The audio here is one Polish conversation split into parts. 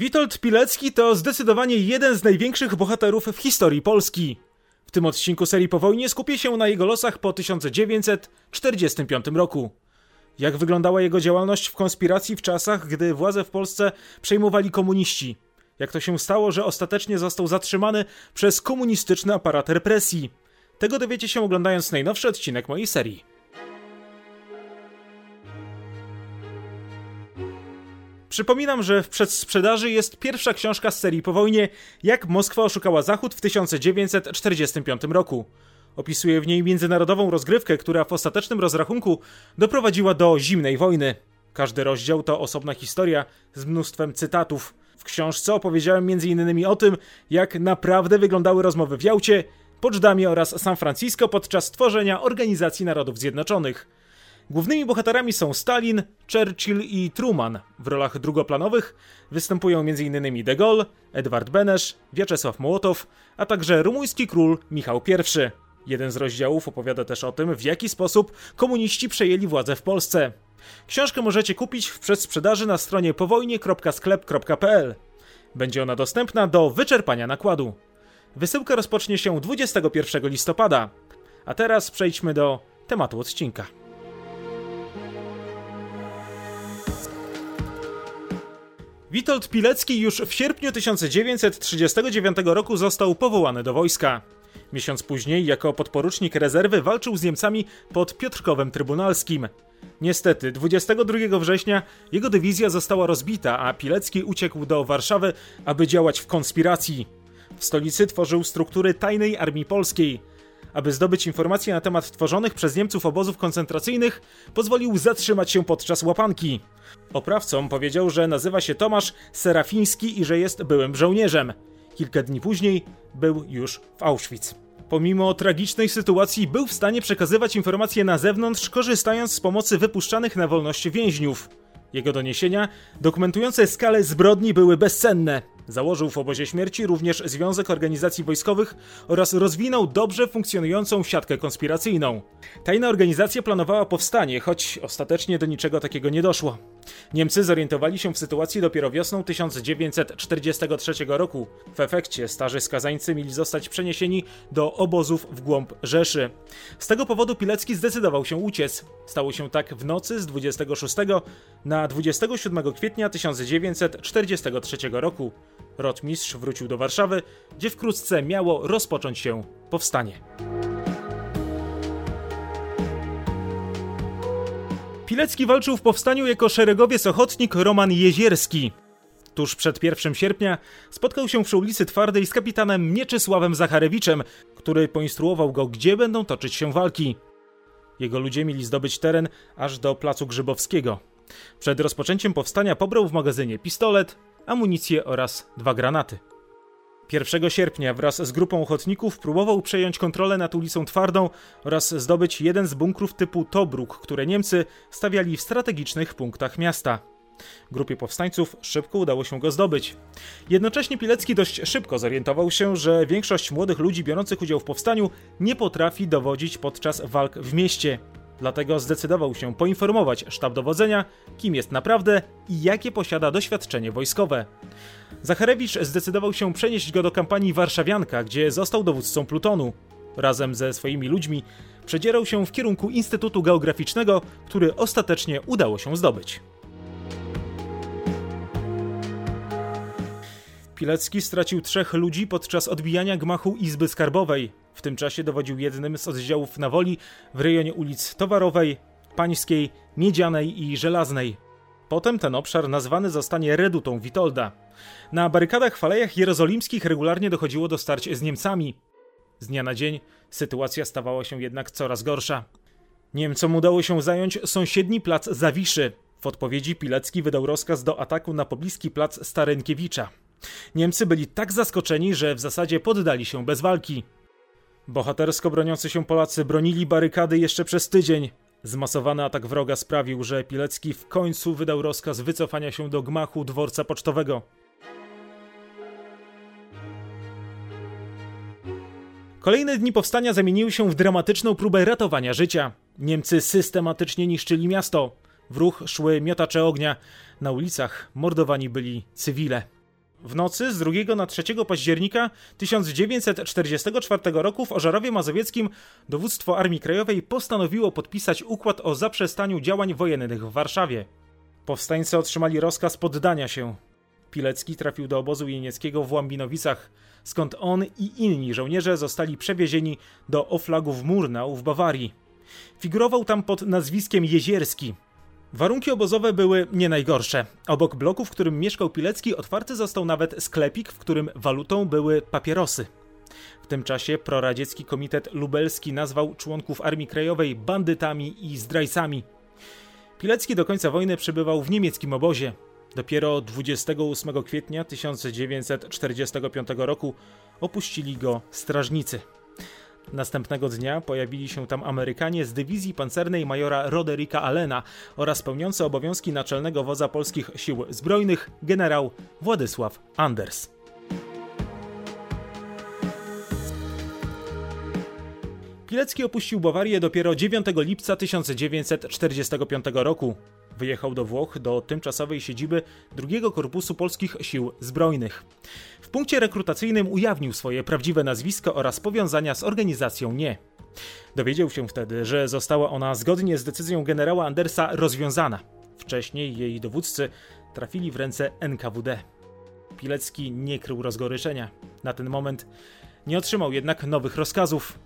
Witold Pilecki to zdecydowanie jeden z największych bohaterów w historii Polski. W tym odcinku serii po wojnie skupię się na jego losach po 1945 roku. Jak wyglądała jego działalność w konspiracji w czasach, gdy władzę w Polsce przejmowali komuniści? Jak to się stało, że ostatecznie został zatrzymany przez komunistyczny aparat represji? Tego dowiecie się oglądając najnowszy odcinek mojej serii. Przypominam, że w przedsprzedaży jest pierwsza książka z serii po wojnie Jak Moskwa oszukała Zachód w 1945 roku. Opisuje w niej międzynarodową rozgrywkę, która w ostatecznym rozrachunku doprowadziła do zimnej wojny. Każdy rozdział to osobna historia z mnóstwem cytatów. W książce opowiedziałem m.in. o tym, jak naprawdę wyglądały rozmowy w Jałcie, Poczdamie oraz San Francisco podczas tworzenia Organizacji Narodów Zjednoczonych. Głównymi bohaterami są Stalin, Churchill i Truman. W rolach drugoplanowych występują m.in. De Gaulle, Edward Benesz, Wiaczesław Mołotow, a także rumuński król Michał I. Jeden z rozdziałów opowiada też o tym, w jaki sposób komuniści przejęli władzę w Polsce. Książkę możecie kupić w przedsprzedaży na stronie powojnie.sklep.pl. Będzie ona dostępna do wyczerpania nakładu. Wysyłka rozpocznie się 21 listopada. A teraz przejdźmy do tematu odcinka. Witold Pilecki już w sierpniu 1939 roku został powołany do wojska. Miesiąc później, jako podporucznik rezerwy, walczył z Niemcami pod Piotrkowem Trybunalskim. Niestety, 22 września jego dywizja została rozbita, a Pilecki uciekł do Warszawy, aby działać w konspiracji. W stolicy tworzył struktury tajnej armii polskiej. Aby zdobyć informacje na temat tworzonych przez Niemców obozów koncentracyjnych, pozwolił zatrzymać się podczas łapanki. Oprawcom powiedział, że nazywa się Tomasz Serafiński i że jest byłym żołnierzem. Kilka dni później był już w Auschwitz. Pomimo tragicznej sytuacji był w stanie przekazywać informacje na zewnątrz, korzystając z pomocy wypuszczanych na wolność więźniów. Jego doniesienia, dokumentujące skalę zbrodni, były bezcenne. Założył w obozie śmierci również Związek Organizacji Wojskowych oraz rozwinął dobrze funkcjonującą siatkę konspiracyjną. Tajna organizacja planowała powstanie, choć ostatecznie do niczego takiego nie doszło. Niemcy zorientowali się w sytuacji dopiero wiosną 1943 roku. W efekcie starzy skazańcy mieli zostać przeniesieni do obozów w głąb Rzeszy. Z tego powodu Pilecki zdecydował się uciec. Stało się tak w nocy z 26 na 27 kwietnia 1943 roku. Rotmistrz wrócił do Warszawy, gdzie wkrótce miało rozpocząć się powstanie. Pilecki walczył w powstaniu jako szeregowiec ochotnik Roman Jezierski. Tuż przed 1 sierpnia spotkał się przy ulicy Twardej z kapitanem Mieczysławem Zacharewiczem, który poinstruował go, gdzie będą toczyć się walki. Jego ludzie mieli zdobyć teren aż do placu Grzybowskiego. Przed rozpoczęciem powstania pobrał w magazynie pistolet, amunicję oraz dwa granaty. 1 sierpnia wraz z grupą ochotników próbował przejąć kontrolę nad ulicą Twardą oraz zdobyć jeden z bunkrów typu Tobruk, które Niemcy stawiali w strategicznych punktach miasta. Grupie powstańców szybko udało się go zdobyć. Jednocześnie Pilecki dość szybko zorientował się, że większość młodych ludzi biorących udział w powstaniu nie potrafi dowodzić podczas walk w mieście. Dlatego zdecydował się poinformować sztab dowodzenia, kim jest naprawdę i jakie posiada doświadczenie wojskowe. Zacharewicz zdecydował się przenieść go do kampanii Warszawianka, gdzie został dowódcą plutonu. Razem ze swoimi ludźmi przedzierał się w kierunku Instytutu Geograficznego, który ostatecznie udało się zdobyć. Pilecki stracił trzech ludzi podczas odbijania gmachu Izby Skarbowej. W tym czasie dowodził jednym z oddziałów na woli w rejonie ulic Towarowej, Pańskiej, Miedzianej i Żelaznej. Potem ten obszar nazwany zostanie Redutą Witolda. Na barykadach w Alejach Jerozolimskich regularnie dochodziło do starć z Niemcami. Z dnia na dzień sytuacja stawała się jednak coraz gorsza. Niemcom udało się zająć sąsiedni plac Zawiszy. W odpowiedzi Pilecki wydał rozkaz do ataku na pobliski plac Starenkiewicza. Niemcy byli tak zaskoczeni, że w zasadzie poddali się bez walki. Bohatersko broniący się Polacy bronili barykady jeszcze przez tydzień. Zmasowany atak wroga sprawił, że Pilecki w końcu wydał rozkaz wycofania się do gmachu dworca pocztowego. Kolejne dni powstania zamieniły się w dramatyczną próbę ratowania życia. Niemcy systematycznie niszczyli miasto. W ruch szły miotacze ognia. Na ulicach mordowani byli cywile. W nocy z 2 na 3 października 1944 roku w Ożarowie Mazowieckim dowództwo Armii Krajowej postanowiło podpisać układ o zaprzestaniu działań wojennych w Warszawie. Powstańcy otrzymali rozkaz poddania się. Pilecki trafił do obozu jenieckiego w Łambinowicach, skąd on i inni żołnierze zostali przewiezieni do Oflagów Murnau w Bawarii. Figurował tam pod nazwiskiem Jezierski. Warunki obozowe były nie najgorsze. Obok bloku, w którym mieszkał Pilecki, otwarty został nawet sklepik, w którym walutą były papierosy. W tym czasie proradziecki komitet lubelski nazwał członków Armii Krajowej bandytami i zdrajcami. Pilecki do końca wojny przebywał w niemieckim obozie. Dopiero 28 kwietnia 1945 roku opuścili go strażnicy. Następnego dnia pojawili się tam Amerykanie z dywizji pancernej majora Roderika Allena oraz pełniący obowiązki naczelnego wodza polskich sił zbrojnych generał Władysław Anders. Pilecki opuścił Bawarię dopiero 9 lipca 1945 roku. Wyjechał do Włoch do tymczasowej siedziby drugiego Korpusu Polskich Sił Zbrojnych. W punkcie rekrutacyjnym ujawnił swoje prawdziwe nazwisko oraz powiązania z organizacją NIE. Dowiedział się wtedy, że została ona zgodnie z decyzją generała Andersa rozwiązana. Wcześniej jej dowódcy trafili w ręce NKWD. Pilecki nie krył rozgoryczenia. Na ten moment nie otrzymał jednak nowych rozkazów.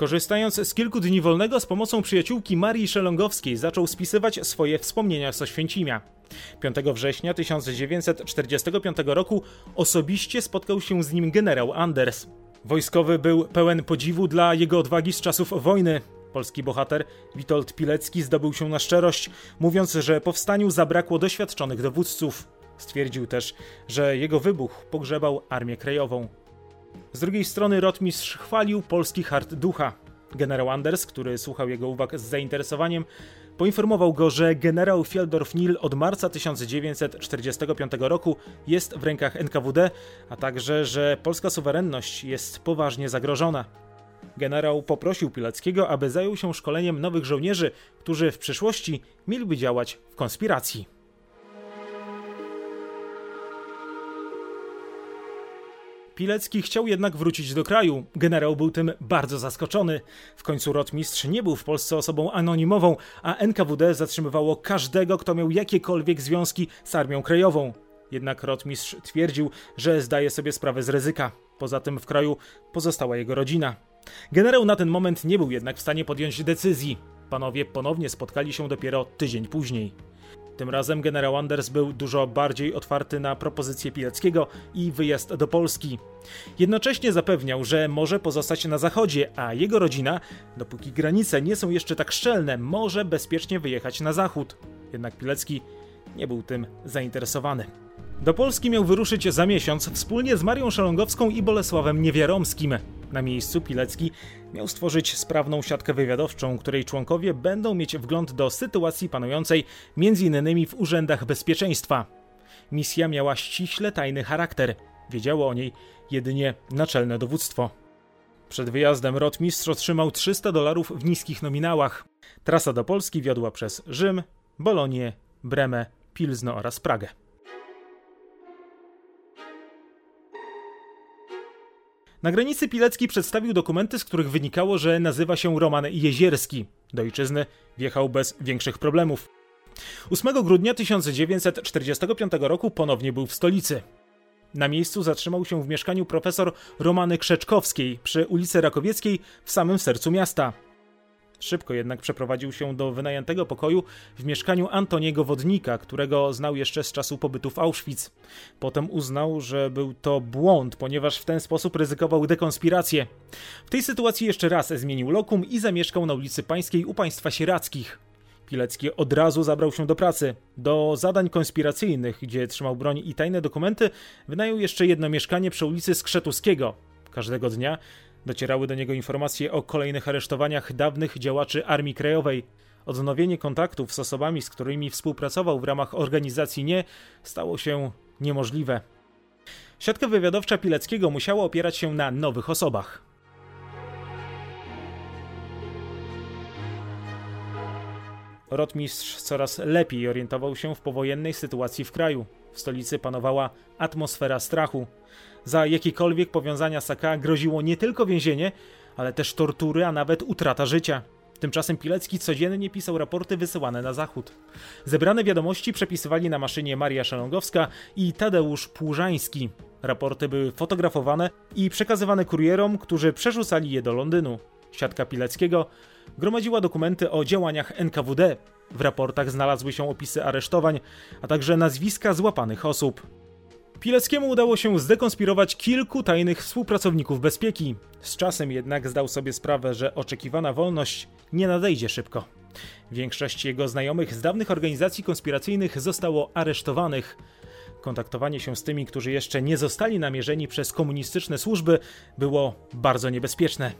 Korzystając z kilku dni wolnego z pomocą przyjaciółki Marii Szelongowskiej zaczął spisywać swoje wspomnienia z Oświęcimia. 5 września 1945 roku osobiście spotkał się z nim generał Anders. Wojskowy był pełen podziwu dla jego odwagi z czasów wojny. Polski bohater Witold Pilecki zdobył się na szczerość, mówiąc, że powstaniu zabrakło doświadczonych dowódców. Stwierdził też, że jego wybuch pogrzebał Armię Krajową. Z drugiej strony rotmistrz chwalił polski hart ducha. Generał Anders, który słuchał jego uwag z zainteresowaniem, poinformował go, że generał Fieldorf-Nil od marca 1945 roku jest w rękach NKWD, a także, że polska suwerenność jest poważnie zagrożona. Generał poprosił Pileckiego, aby zajął się szkoleniem nowych żołnierzy, którzy w przyszłości mieliby działać w konspiracji. Pilecki chciał jednak wrócić do kraju. Generał był tym bardzo zaskoczony. W końcu rotmistrz nie był w Polsce osobą anonimową, a NKWD zatrzymywało każdego, kto miał jakiekolwiek związki z Armią Krajową. Jednak rotmistrz twierdził, że zdaje sobie sprawę z ryzyka. Poza tym w kraju pozostała jego rodzina. Generał na ten moment nie był jednak w stanie podjąć decyzji. Panowie ponownie spotkali się dopiero tydzień później. Tym razem generał Anders był dużo bardziej otwarty na propozycję Pileckiego i wyjazd do Polski. Jednocześnie zapewniał, że może pozostać na zachodzie, a jego rodzina, dopóki granice nie są jeszcze tak szczelne, może bezpiecznie wyjechać na zachód. Jednak Pilecki nie był tym zainteresowany. Do Polski miał wyruszyć za miesiąc wspólnie z Marią Szalongowską i Bolesławem Niewiaromskim. Na miejscu Pilecki miał stworzyć sprawną siatkę wywiadowczą, której członkowie będą mieć wgląd do sytuacji panującej m.in. w urzędach bezpieczeństwa. Misja miała ściśle tajny charakter. Wiedziało o niej jedynie naczelne dowództwo. Przed wyjazdem rotmistrz otrzymał 300 dolarów w niskich nominałach. Trasa do Polski wiodła przez Rzym, Bolonię, Bremę, Pilzno oraz Pragę. Na granicy Pilecki przedstawił dokumenty, z których wynikało, że nazywa się Roman Jezierski. Do ojczyzny wjechał bez większych problemów. 8 grudnia 1945 roku ponownie był w stolicy. Na miejscu zatrzymał się w mieszkaniu profesor Romany Krzeczkowskiej przy ulicy Rakowieckiej w samym sercu miasta. Szybko jednak przeprowadził się do wynajętego pokoju w mieszkaniu Antoniego Wodnika, którego znał jeszcze z czasu pobytu w Auschwitz. Potem uznał, że był to błąd, ponieważ w ten sposób ryzykował dekonspirację. W tej sytuacji jeszcze raz zmienił lokum i zamieszkał na ulicy Pańskiej u państwa sierackich. Pilecki od razu zabrał się do pracy. Do zadań konspiracyjnych, gdzie trzymał broń i tajne dokumenty, wynajął jeszcze jedno mieszkanie przy ulicy Skrzetuskiego. Każdego dnia Docierały do niego informacje o kolejnych aresztowaniach dawnych działaczy Armii Krajowej. Odnowienie kontaktów z osobami, z którymi współpracował w ramach organizacji NIE, stało się niemożliwe. Siatka wywiadowcza Pileckiego musiała opierać się na nowych osobach. Rotmistrz coraz lepiej orientował się w powojennej sytuacji w kraju. W stolicy panowała atmosfera strachu. Za jakiekolwiek powiązania Saka groziło nie tylko więzienie, ale też tortury, a nawet utrata życia. Tymczasem Pilecki codziennie pisał raporty wysyłane na zachód. Zebrane wiadomości przepisywali na maszynie Maria Szelongowska i Tadeusz Płużański. Raporty były fotografowane i przekazywane kurierom, którzy przerzucali je do Londynu. Siatka Pileckiego gromadziła dokumenty o działaniach NKWD. W raportach znalazły się opisy aresztowań, a także nazwiska złapanych osób. Pileckiemu udało się zdekonspirować kilku tajnych współpracowników bezpieki. Z czasem jednak zdał sobie sprawę, że oczekiwana wolność nie nadejdzie szybko. Większość jego znajomych z dawnych organizacji konspiracyjnych zostało aresztowanych. Kontaktowanie się z tymi, którzy jeszcze nie zostali namierzeni przez komunistyczne służby, było bardzo niebezpieczne.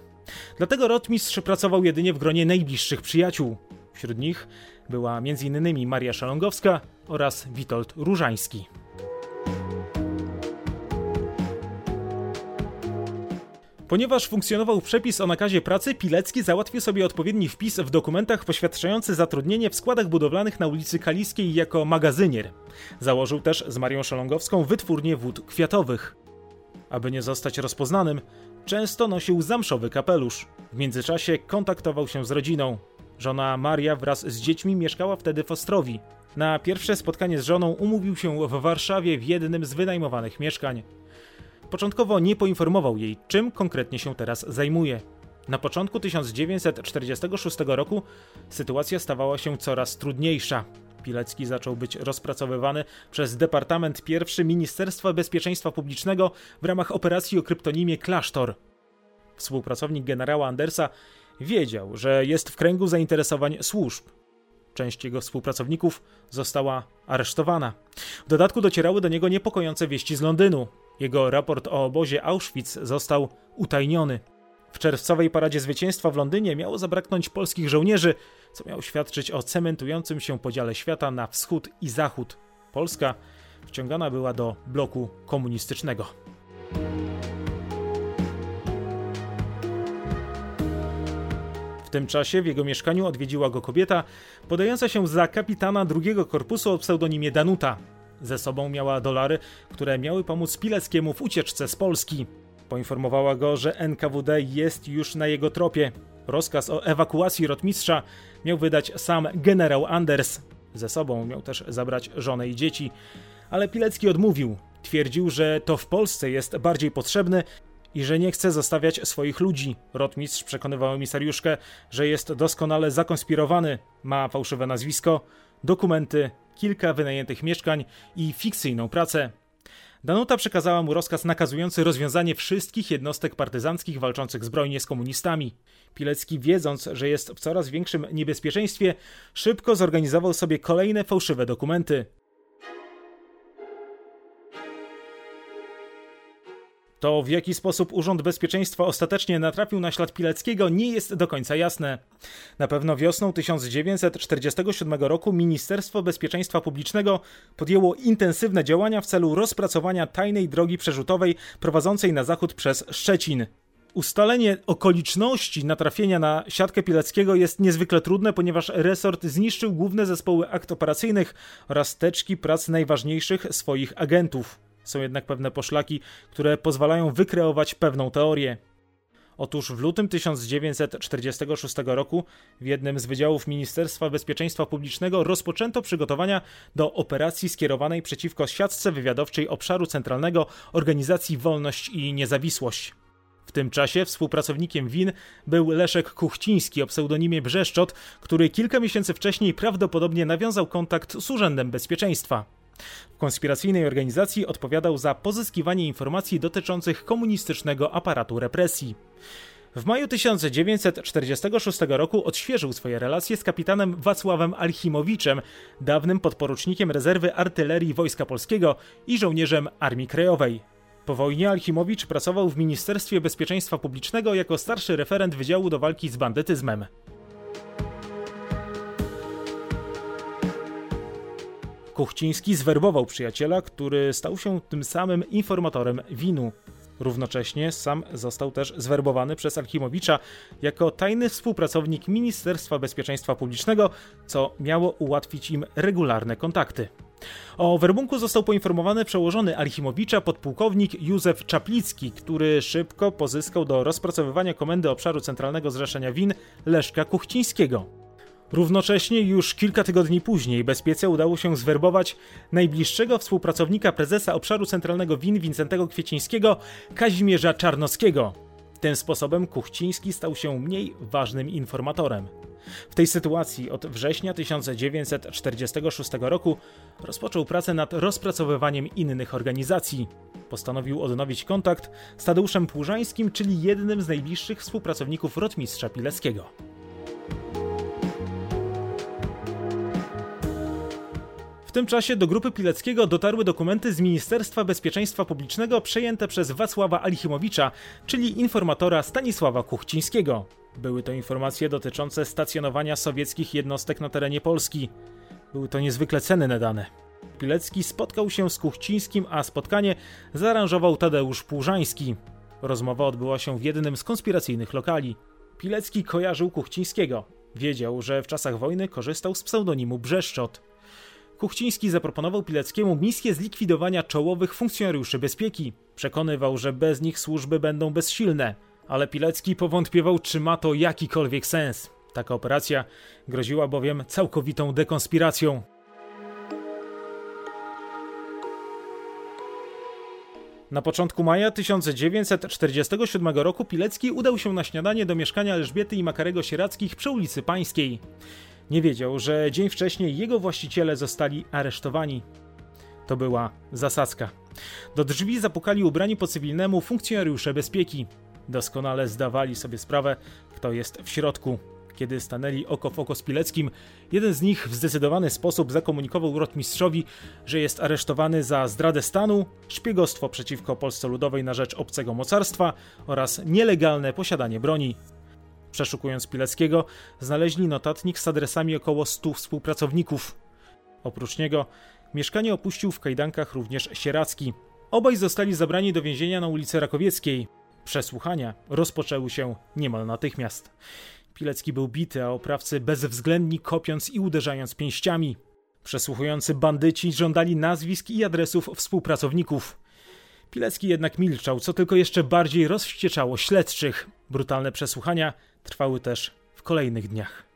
Dlatego rotmistrz pracował jedynie w gronie najbliższych przyjaciół. Wśród nich była m.in. Maria Szalongowska oraz Witold Różański. Ponieważ funkcjonował przepis o nakazie pracy, Pilecki załatwił sobie odpowiedni wpis w dokumentach poświadczający zatrudnienie w składach budowlanych na ulicy Kaliskiej jako magazynier. Założył też z Marią Szalongowską wytwórnię wód kwiatowych. Aby nie zostać rozpoznanym, często nosił zamszowy kapelusz. W międzyczasie kontaktował się z rodziną. Żona Maria wraz z dziećmi mieszkała wtedy w Ostrowi. Na pierwsze spotkanie z żoną umówił się w Warszawie w jednym z wynajmowanych mieszkań. Początkowo nie poinformował jej, czym konkretnie się teraz zajmuje. Na początku 1946 roku sytuacja stawała się coraz trudniejsza. Pilecki zaczął być rozpracowywany przez Departament I Ministerstwa Bezpieczeństwa Publicznego w ramach operacji o kryptonimie Klasztor. Współpracownik generała Andersa wiedział, że jest w kręgu zainteresowań służb. Część jego współpracowników została aresztowana. W dodatku docierały do niego niepokojące wieści z Londynu. Jego raport o obozie Auschwitz został utajniony. W czerwcowej paradzie zwycięstwa w Londynie miało zabraknąć polskich żołnierzy, co miało świadczyć o cementującym się podziale świata na wschód i zachód. Polska wciągana była do bloku komunistycznego. W tym czasie w jego mieszkaniu odwiedziła go kobieta podająca się za kapitana drugiego korpusu o pseudonimie Danuta. Ze sobą miała dolary, które miały pomóc Pileckiemu w ucieczce z Polski. Poinformowała go, że NKWD jest już na jego tropie. Rozkaz o ewakuacji rotmistrza miał wydać sam generał Anders. Ze sobą miał też zabrać żonę i dzieci, ale Pilecki odmówił. Twierdził, że to w Polsce jest bardziej potrzebny i że nie chce zostawiać swoich ludzi. Rotmistrz przekonywał emisariuszkę, że jest doskonale zakonspirowany, ma fałszywe nazwisko, dokumenty, kilka wynajętych mieszkań i fikcyjną pracę. Danuta przekazała mu rozkaz nakazujący rozwiązanie wszystkich jednostek partyzanckich walczących zbrojnie z komunistami. Pilecki, wiedząc, że jest w coraz większym niebezpieczeństwie, szybko zorganizował sobie kolejne fałszywe dokumenty. To w jaki sposób Urząd Bezpieczeństwa ostatecznie natrafił na ślad Pileckiego nie jest do końca jasne. Na pewno wiosną 1947 roku Ministerstwo Bezpieczeństwa Publicznego podjęło intensywne działania w celu rozpracowania tajnej drogi przerzutowej prowadzącej na zachód przez Szczecin. Ustalenie okoliczności natrafienia na siatkę Pileckiego jest niezwykle trudne, ponieważ resort zniszczył główne zespoły akt operacyjnych oraz teczki prac najważniejszych swoich agentów. Są jednak pewne poszlaki, które pozwalają wykreować pewną teorię. Otóż w lutym 1946 roku w jednym z wydziałów Ministerstwa Bezpieczeństwa Publicznego rozpoczęto przygotowania do operacji skierowanej przeciwko siatce wywiadowczej obszaru centralnego organizacji Wolność i Niezawisłość. W tym czasie współpracownikiem WIN był Leszek Kuchciński o pseudonimie Brzeszczot, który kilka miesięcy wcześniej prawdopodobnie nawiązał kontakt z Urzędem Bezpieczeństwa. W konspiracyjnej organizacji odpowiadał za pozyskiwanie informacji dotyczących komunistycznego aparatu represji. W maju 1946 roku odświeżył swoje relacje z kapitanem Wacławem Alchimowiczem, dawnym podporucznikiem rezerwy artylerii Wojska Polskiego i żołnierzem Armii Krajowej. Po wojnie Alchimowicz pracował w Ministerstwie Bezpieczeństwa Publicznego jako starszy referent Wydziału do Walki z Bandytyzmem. Kuchciński zwerbował przyjaciela, który stał się tym samym informatorem winu. Równocześnie sam został też zwerbowany przez Alchimowicza jako tajny współpracownik Ministerstwa Bezpieczeństwa Publicznego, co miało ułatwić im regularne kontakty. O werbunku został poinformowany przełożony Alchimowicza podpułkownik Józef Czaplicki, który szybko pozyskał do rozpracowywania komendy obszaru centralnego zrzeszenia win Leszka Kuchcińskiego. Równocześnie już kilka tygodni później bezpiece udało się zwerbować najbliższego współpracownika prezesa obszaru centralnego win Wincentego Kwiecińskiego, Kazimierza Czarnockiego. Tym sposobem Kuchciński stał się mniej ważnym informatorem. W tej sytuacji od września 1946 roku rozpoczął pracę nad rozpracowywaniem innych organizacji. Postanowił odnowić kontakt z Tadeuszem Płużańskim, czyli jednym z najbliższych współpracowników rotmistrza Pileckiego. W tym czasie do grupy Pileckiego dotarły dokumenty z Ministerstwa Bezpieczeństwa Publicznego przejęte przez Wacława Alichimowicza, czyli informatora Stanisława Kuchcińskiego. Były to informacje dotyczące stacjonowania sowieckich jednostek na terenie Polski. Były to niezwykle cenne dane. Pilecki spotkał się z Kuchcińskim, a spotkanie zaaranżował Tadeusz Płużański. Rozmowa odbyła się w jednym z konspiracyjnych lokali. Pilecki kojarzył Kuchcińskiego. Wiedział, że w czasach wojny korzystał z pseudonimu Brzeszczot. Kuchciński zaproponował Pileckiemu misję zlikwidowania czołowych funkcjonariuszy bezpieki. Przekonywał, że bez nich służby będą bezsilne, ale Pilecki powątpiewał, czy ma to jakikolwiek sens. Taka operacja groziła bowiem całkowitą dekonspiracją. Na początku maja 1947 roku Pilecki udał się na śniadanie do mieszkania Elżbiety i Makarego Sierackich przy ulicy Pańskiej. Nie wiedział, że dzień wcześniej jego właściciele zostali aresztowani. To była zasadzka. Do drzwi zapukali ubrani po cywilnemu funkcjonariusze bezpieki. Doskonale zdawali sobie sprawę, kto jest w środku. Kiedy stanęli oko w oko z Pileckim, jeden z nich w zdecydowany sposób zakomunikował rotmistrzowi, że jest aresztowany za zdradę stanu, szpiegostwo przeciwko Polsce Ludowej na rzecz obcego mocarstwa oraz nielegalne posiadanie broni. Przeszukując Pileckiego, znaleźli notatnik z adresami około 100 współpracowników. Oprócz niego mieszkanie opuścił w kajdankach również Sieracki. Obaj zostali zabrani do więzienia na ulicy Rakowieckiej. Przesłuchania rozpoczęły się niemal natychmiast. Pilecki był bity, a oprawcy bezwzględni kopiąc i uderzając pięściami. Przesłuchujący bandyci żądali nazwisk i adresów współpracowników. Pilecki jednak milczał, co tylko jeszcze bardziej rozwścieczało śledczych. Brutalne przesłuchania trwały też w kolejnych dniach.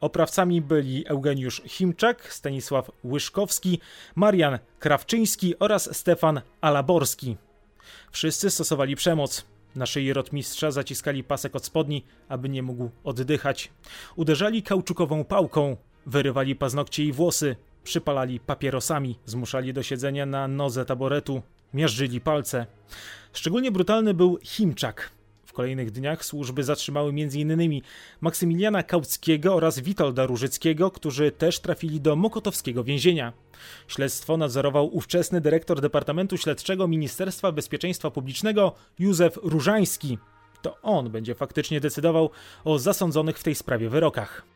Oprawcami byli Eugeniusz Chimczak, Stanisław Łyszkowski, Marian Krawczyński oraz Stefan Alaborski. Wszyscy stosowali przemoc. Na szyi rotmistrza zaciskali pasek od spodni, aby nie mógł oddychać. Uderzali kauczukową pałką, wyrywali paznokcie i włosy, przypalali papierosami, zmuszali do siedzenia na nodze taboretu, miażdżyli palce. Szczególnie brutalny był Chimczak. W kolejnych dniach służby zatrzymały m.in. Maksymiliana Kauckiego oraz Witolda Różyckiego, którzy też trafili do mokotowskiego więzienia. Śledztwo nadzorował ówczesny dyrektor Departamentu Śledczego Ministerstwa Bezpieczeństwa Publicznego Józef Różański. To on będzie faktycznie decydował o zasądzonych w tej sprawie wyrokach.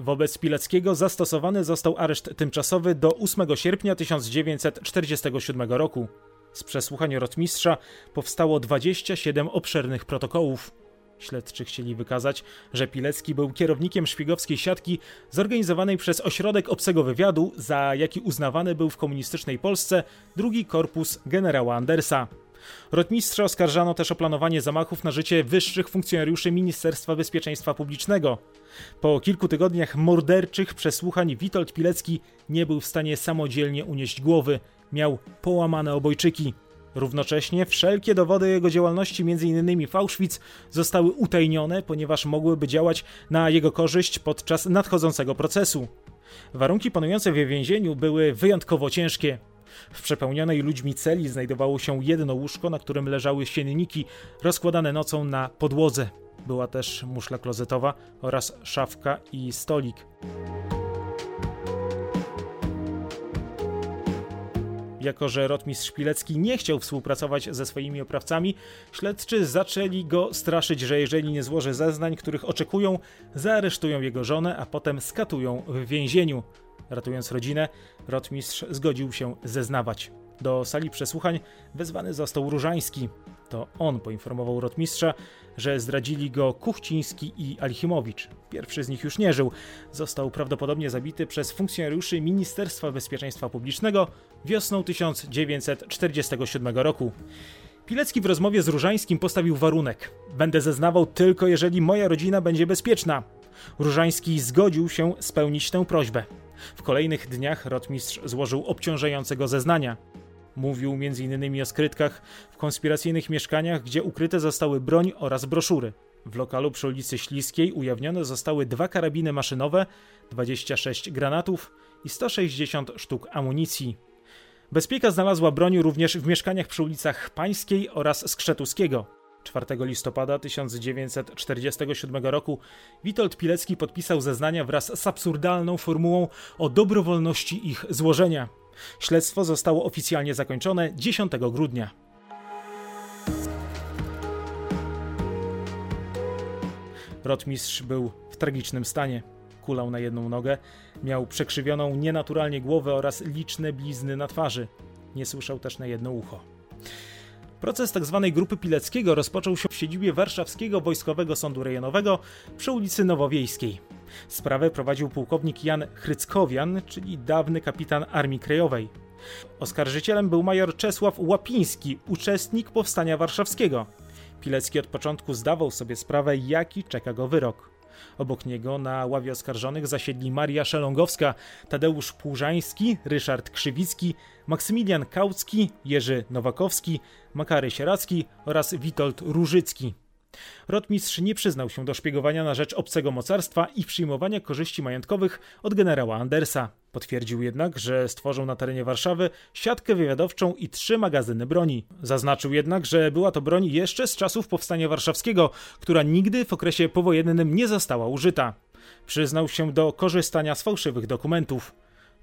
Wobec Pileckiego zastosowany został areszt tymczasowy do 8 sierpnia 1947 roku. Z przesłuchań rotmistrza powstało 27 obszernych protokołów. Śledczy chcieli wykazać, że Pilecki był kierownikiem szpiegowskiej siatki zorganizowanej przez Ośrodek Obcego Wywiadu, za jaki uznawany był w komunistycznej Polsce drugi korpus generała Andersa. Rotmistrza oskarżano też o planowanie zamachów na życie wyższych funkcjonariuszy Ministerstwa Bezpieczeństwa Publicznego. Po kilku tygodniach morderczych przesłuchań Witold Pilecki nie był w stanie samodzielnie unieść głowy, miał połamane obojczyki. Równocześnie wszelkie dowody jego działalności, m.in. w Auschwitz, zostały utajnione, ponieważ mogłyby działać na jego korzyść podczas nadchodzącego procesu. Warunki panujące w więzieniu były wyjątkowo ciężkie. W przepełnionej ludźmi celi znajdowało się jedno łóżko, na którym leżały sienniki rozkładane nocą na podłodze. Była też muszla klozetowa oraz szafka i stolik. Jako, że rotmistrz Pilecki nie chciał współpracować ze swoimi oprawcami, śledczy zaczęli go straszyć, że jeżeli nie złoży zeznań, których oczekują, zaaresztują jego żonę, a potem skatują w więzieniu. Ratując rodzinę, rotmistrz zgodził się zeznawać. Do sali przesłuchań wezwany został Różański. To on poinformował rotmistrza, że zdradzili go Kuchciński i Alchimowicz. Pierwszy z nich już nie żył. Został prawdopodobnie zabity przez funkcjonariuszy Ministerstwa Bezpieczeństwa Publicznego wiosną 1947 roku. Pilecki w rozmowie z Różańskim postawił warunek: Będę zeznawał tylko jeżeli moja rodzina będzie bezpieczna. Różański zgodził się spełnić tę prośbę. W kolejnych dniach rotmistrz złożył obciążającego zeznania. Mówił m.in. o skrytkach w konspiracyjnych mieszkaniach, gdzie ukryte zostały broń oraz broszury. W lokalu przy ulicy Śliskiej ujawnione zostały dwa karabiny maszynowe, 26 granatów i 160 sztuk amunicji. Bezpieka znalazła broń również w mieszkaniach przy ulicach Pańskiej oraz Skrzetuskiego. 4 listopada 1947 roku Witold Pilecki podpisał zeznania wraz z absurdalną formułą o dobrowolności ich złożenia. Śledztwo zostało oficjalnie zakończone 10 grudnia. Rotmistrz był w tragicznym stanie. Kulał na jedną nogę, miał przekrzywioną nienaturalnie głowę oraz liczne blizny na twarzy. Nie słyszał też na jedno ucho. Proces tzw. Tak grupy Pileckiego rozpoczął się w siedzibie Warszawskiego Wojskowego Sądu Rejonowego przy ulicy Nowowiejskiej. Sprawę prowadził pułkownik Jan Chryckowian, czyli dawny kapitan Armii Krajowej. Oskarżycielem był major Czesław Łapiński, uczestnik Powstania Warszawskiego. Pilecki od początku zdawał sobie sprawę, jaki czeka go wyrok. Obok niego na ławie oskarżonych zasiedli Maria Szelongowska, Tadeusz Płużański, Ryszard Krzywicki, Maksymilian Kaucki, Jerzy Nowakowski, Makary Sieracki oraz Witold Różycki. Rotmistrz nie przyznał się do szpiegowania na rzecz obcego mocarstwa i przyjmowania korzyści majątkowych od generała Andersa. Potwierdził jednak, że stworzył na terenie Warszawy siatkę wywiadowczą i trzy magazyny broni. Zaznaczył jednak, że była to broń jeszcze z czasów Powstania Warszawskiego, która nigdy w okresie powojennym nie została użyta. Przyznał się do korzystania z fałszywych dokumentów.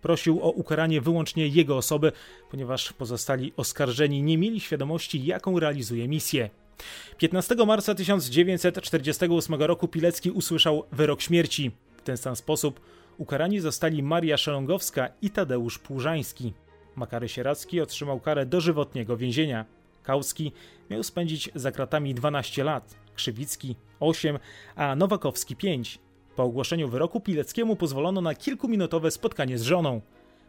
Prosił o ukaranie wyłącznie jego osoby, ponieważ pozostali oskarżeni nie mieli świadomości, jaką realizuje misję. 15 marca 1948 roku Pilecki usłyszał wyrok śmierci. W ten sam sposób ukarani zostali Maria Szelongowska i Tadeusz Płużański. Makary Sieracki otrzymał karę dożywotniego więzienia. Kauski miał spędzić za kratami 12 lat, Krzywicki 8, a Nowakowski 5. Po ogłoszeniu wyroku Pileckiemu pozwolono na kilkuminutowe spotkanie z żoną.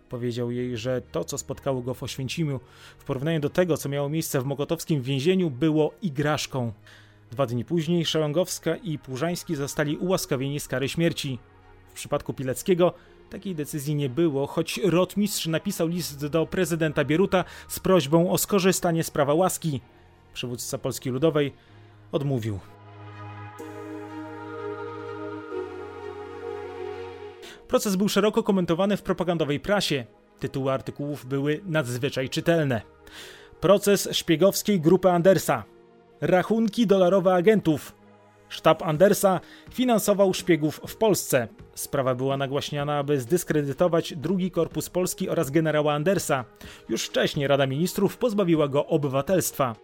Powiedział jej, że to, co spotkało go w Oświęcimiu, w porównaniu do tego, co miało miejsce w mokotowskim więzieniu, było igraszką. Dwa dni później Szelongowska i Płużański zostali ułaskawieni z kary śmierci. Przypadku Pileckiego takiej decyzji nie było, choć rotmistrz napisał list do prezydenta Bieruta z prośbą o skorzystanie z prawa łaski. Przywódca Polski Ludowej odmówił. Proces był szeroko komentowany w propagandowej prasie. Tytuły artykułów były nadzwyczaj czytelne. Proces szpiegowskiej grupy Andersa. Rachunki dolarowe agentów. Sztab Andersa finansował szpiegów w Polsce. Sprawa była nagłaśniana, aby zdyskredytować drugi korpus Polski oraz generała Andersa. Już wcześniej Rada Ministrów pozbawiła go obywatelstwa.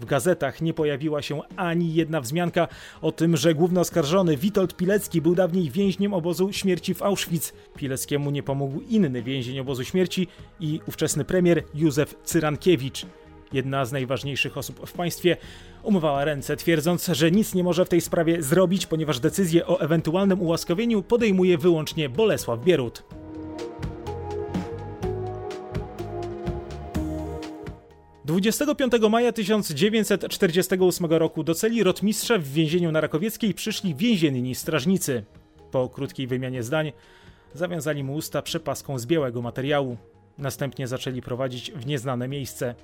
W gazetach nie pojawiła się ani jedna wzmianka o tym, że główny oskarżony Witold Pilecki był dawniej więźniem obozu śmierci w Auschwitz. Pileckiemu nie pomógł inny więzień obozu śmierci i ówczesny premier Józef Cyrankiewicz. Jedna z najważniejszych osób w państwie umywała ręce, twierdząc, że nic nie może w tej sprawie zrobić, ponieważ decyzję o ewentualnym ułaskawieniu podejmuje wyłącznie Bolesław Bierut. 25 maja 1948 roku do celi rotmistrza w więzieniu na Rakowieckiej przyszli więzienni strażnicy. Po krótkiej wymianie zdań zawiązali mu usta przepaską z białego materiału. Następnie zaczęli prowadzić w nieznane miejsce.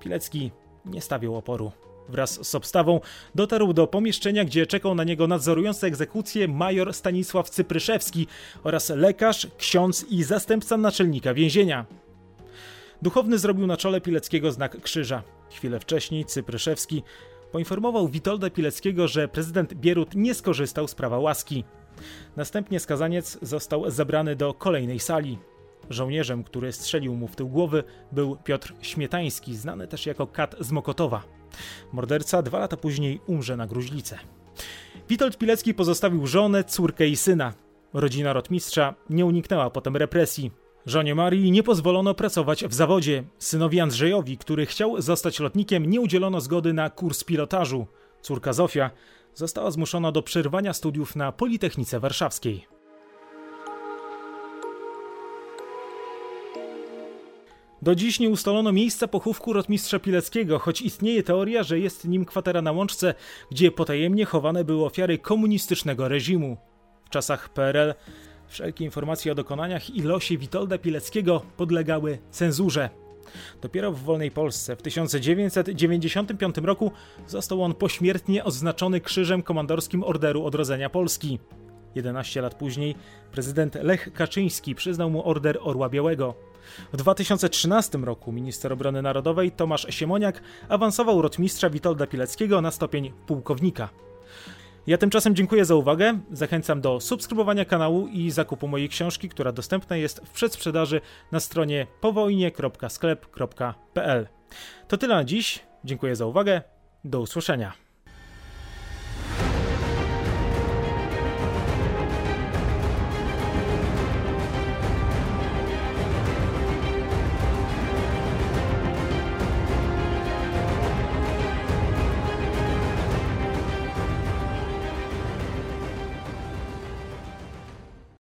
Pilecki nie stawiał oporu. Wraz z obstawą dotarł do pomieszczenia, gdzie czekał na niego nadzorujący egzekucję major Stanisław Cypryszewski oraz lekarz, ksiądz i zastępca naczelnika więzienia. Duchowny zrobił na czole Pileckiego znak krzyża. Chwilę wcześniej Cypryszewski poinformował Witolda Pileckiego, że prezydent Bierut nie skorzystał z prawa łaski. Następnie skazaniec został zabrany do kolejnej sali. Żołnierzem, który strzelił mu w tył głowy, był Piotr Śmietański, znany też jako Kat z Mokotowa. Morderca dwa lata później umrze na gruźlicę. Witold Pilecki pozostawił żonę, córkę i syna. Rodzina rotmistrza nie uniknęła potem represji. Żonie Marii nie pozwolono pracować w zawodzie. Synowi Andrzejowi, który chciał zostać lotnikiem, nie udzielono zgody na kurs pilotażu. Córka Zofia została zmuszona do przerwania studiów na Politechnice Warszawskiej. Do dziś nie ustalono miejsca pochówku rotmistrza Pileckiego, choć istnieje teoria, że jest nim kwatera na Łączce, gdzie potajemnie chowane były ofiary komunistycznego reżimu. W czasach PRL wszelkie informacje o dokonaniach i losie Witolda Pileckiego podlegały cenzurze. Dopiero w wolnej Polsce w 1995 roku został on pośmiertnie odznaczony krzyżem komandorskim Orderu Odrodzenia Polski. 11 lat później prezydent Lech Kaczyński przyznał mu Order Orła Białego. W 2013 roku minister obrony narodowej Tomasz Siemoniak awansował rotmistrza Witolda Pileckiego na stopień pułkownika. Ja tymczasem dziękuję za uwagę. Zachęcam do subskrybowania kanału i zakupu mojej książki, która dostępna jest w przedsprzedaży na stronie powojnie.sklep.pl. To tyle na dziś. Dziękuję za uwagę. Do usłyszenia.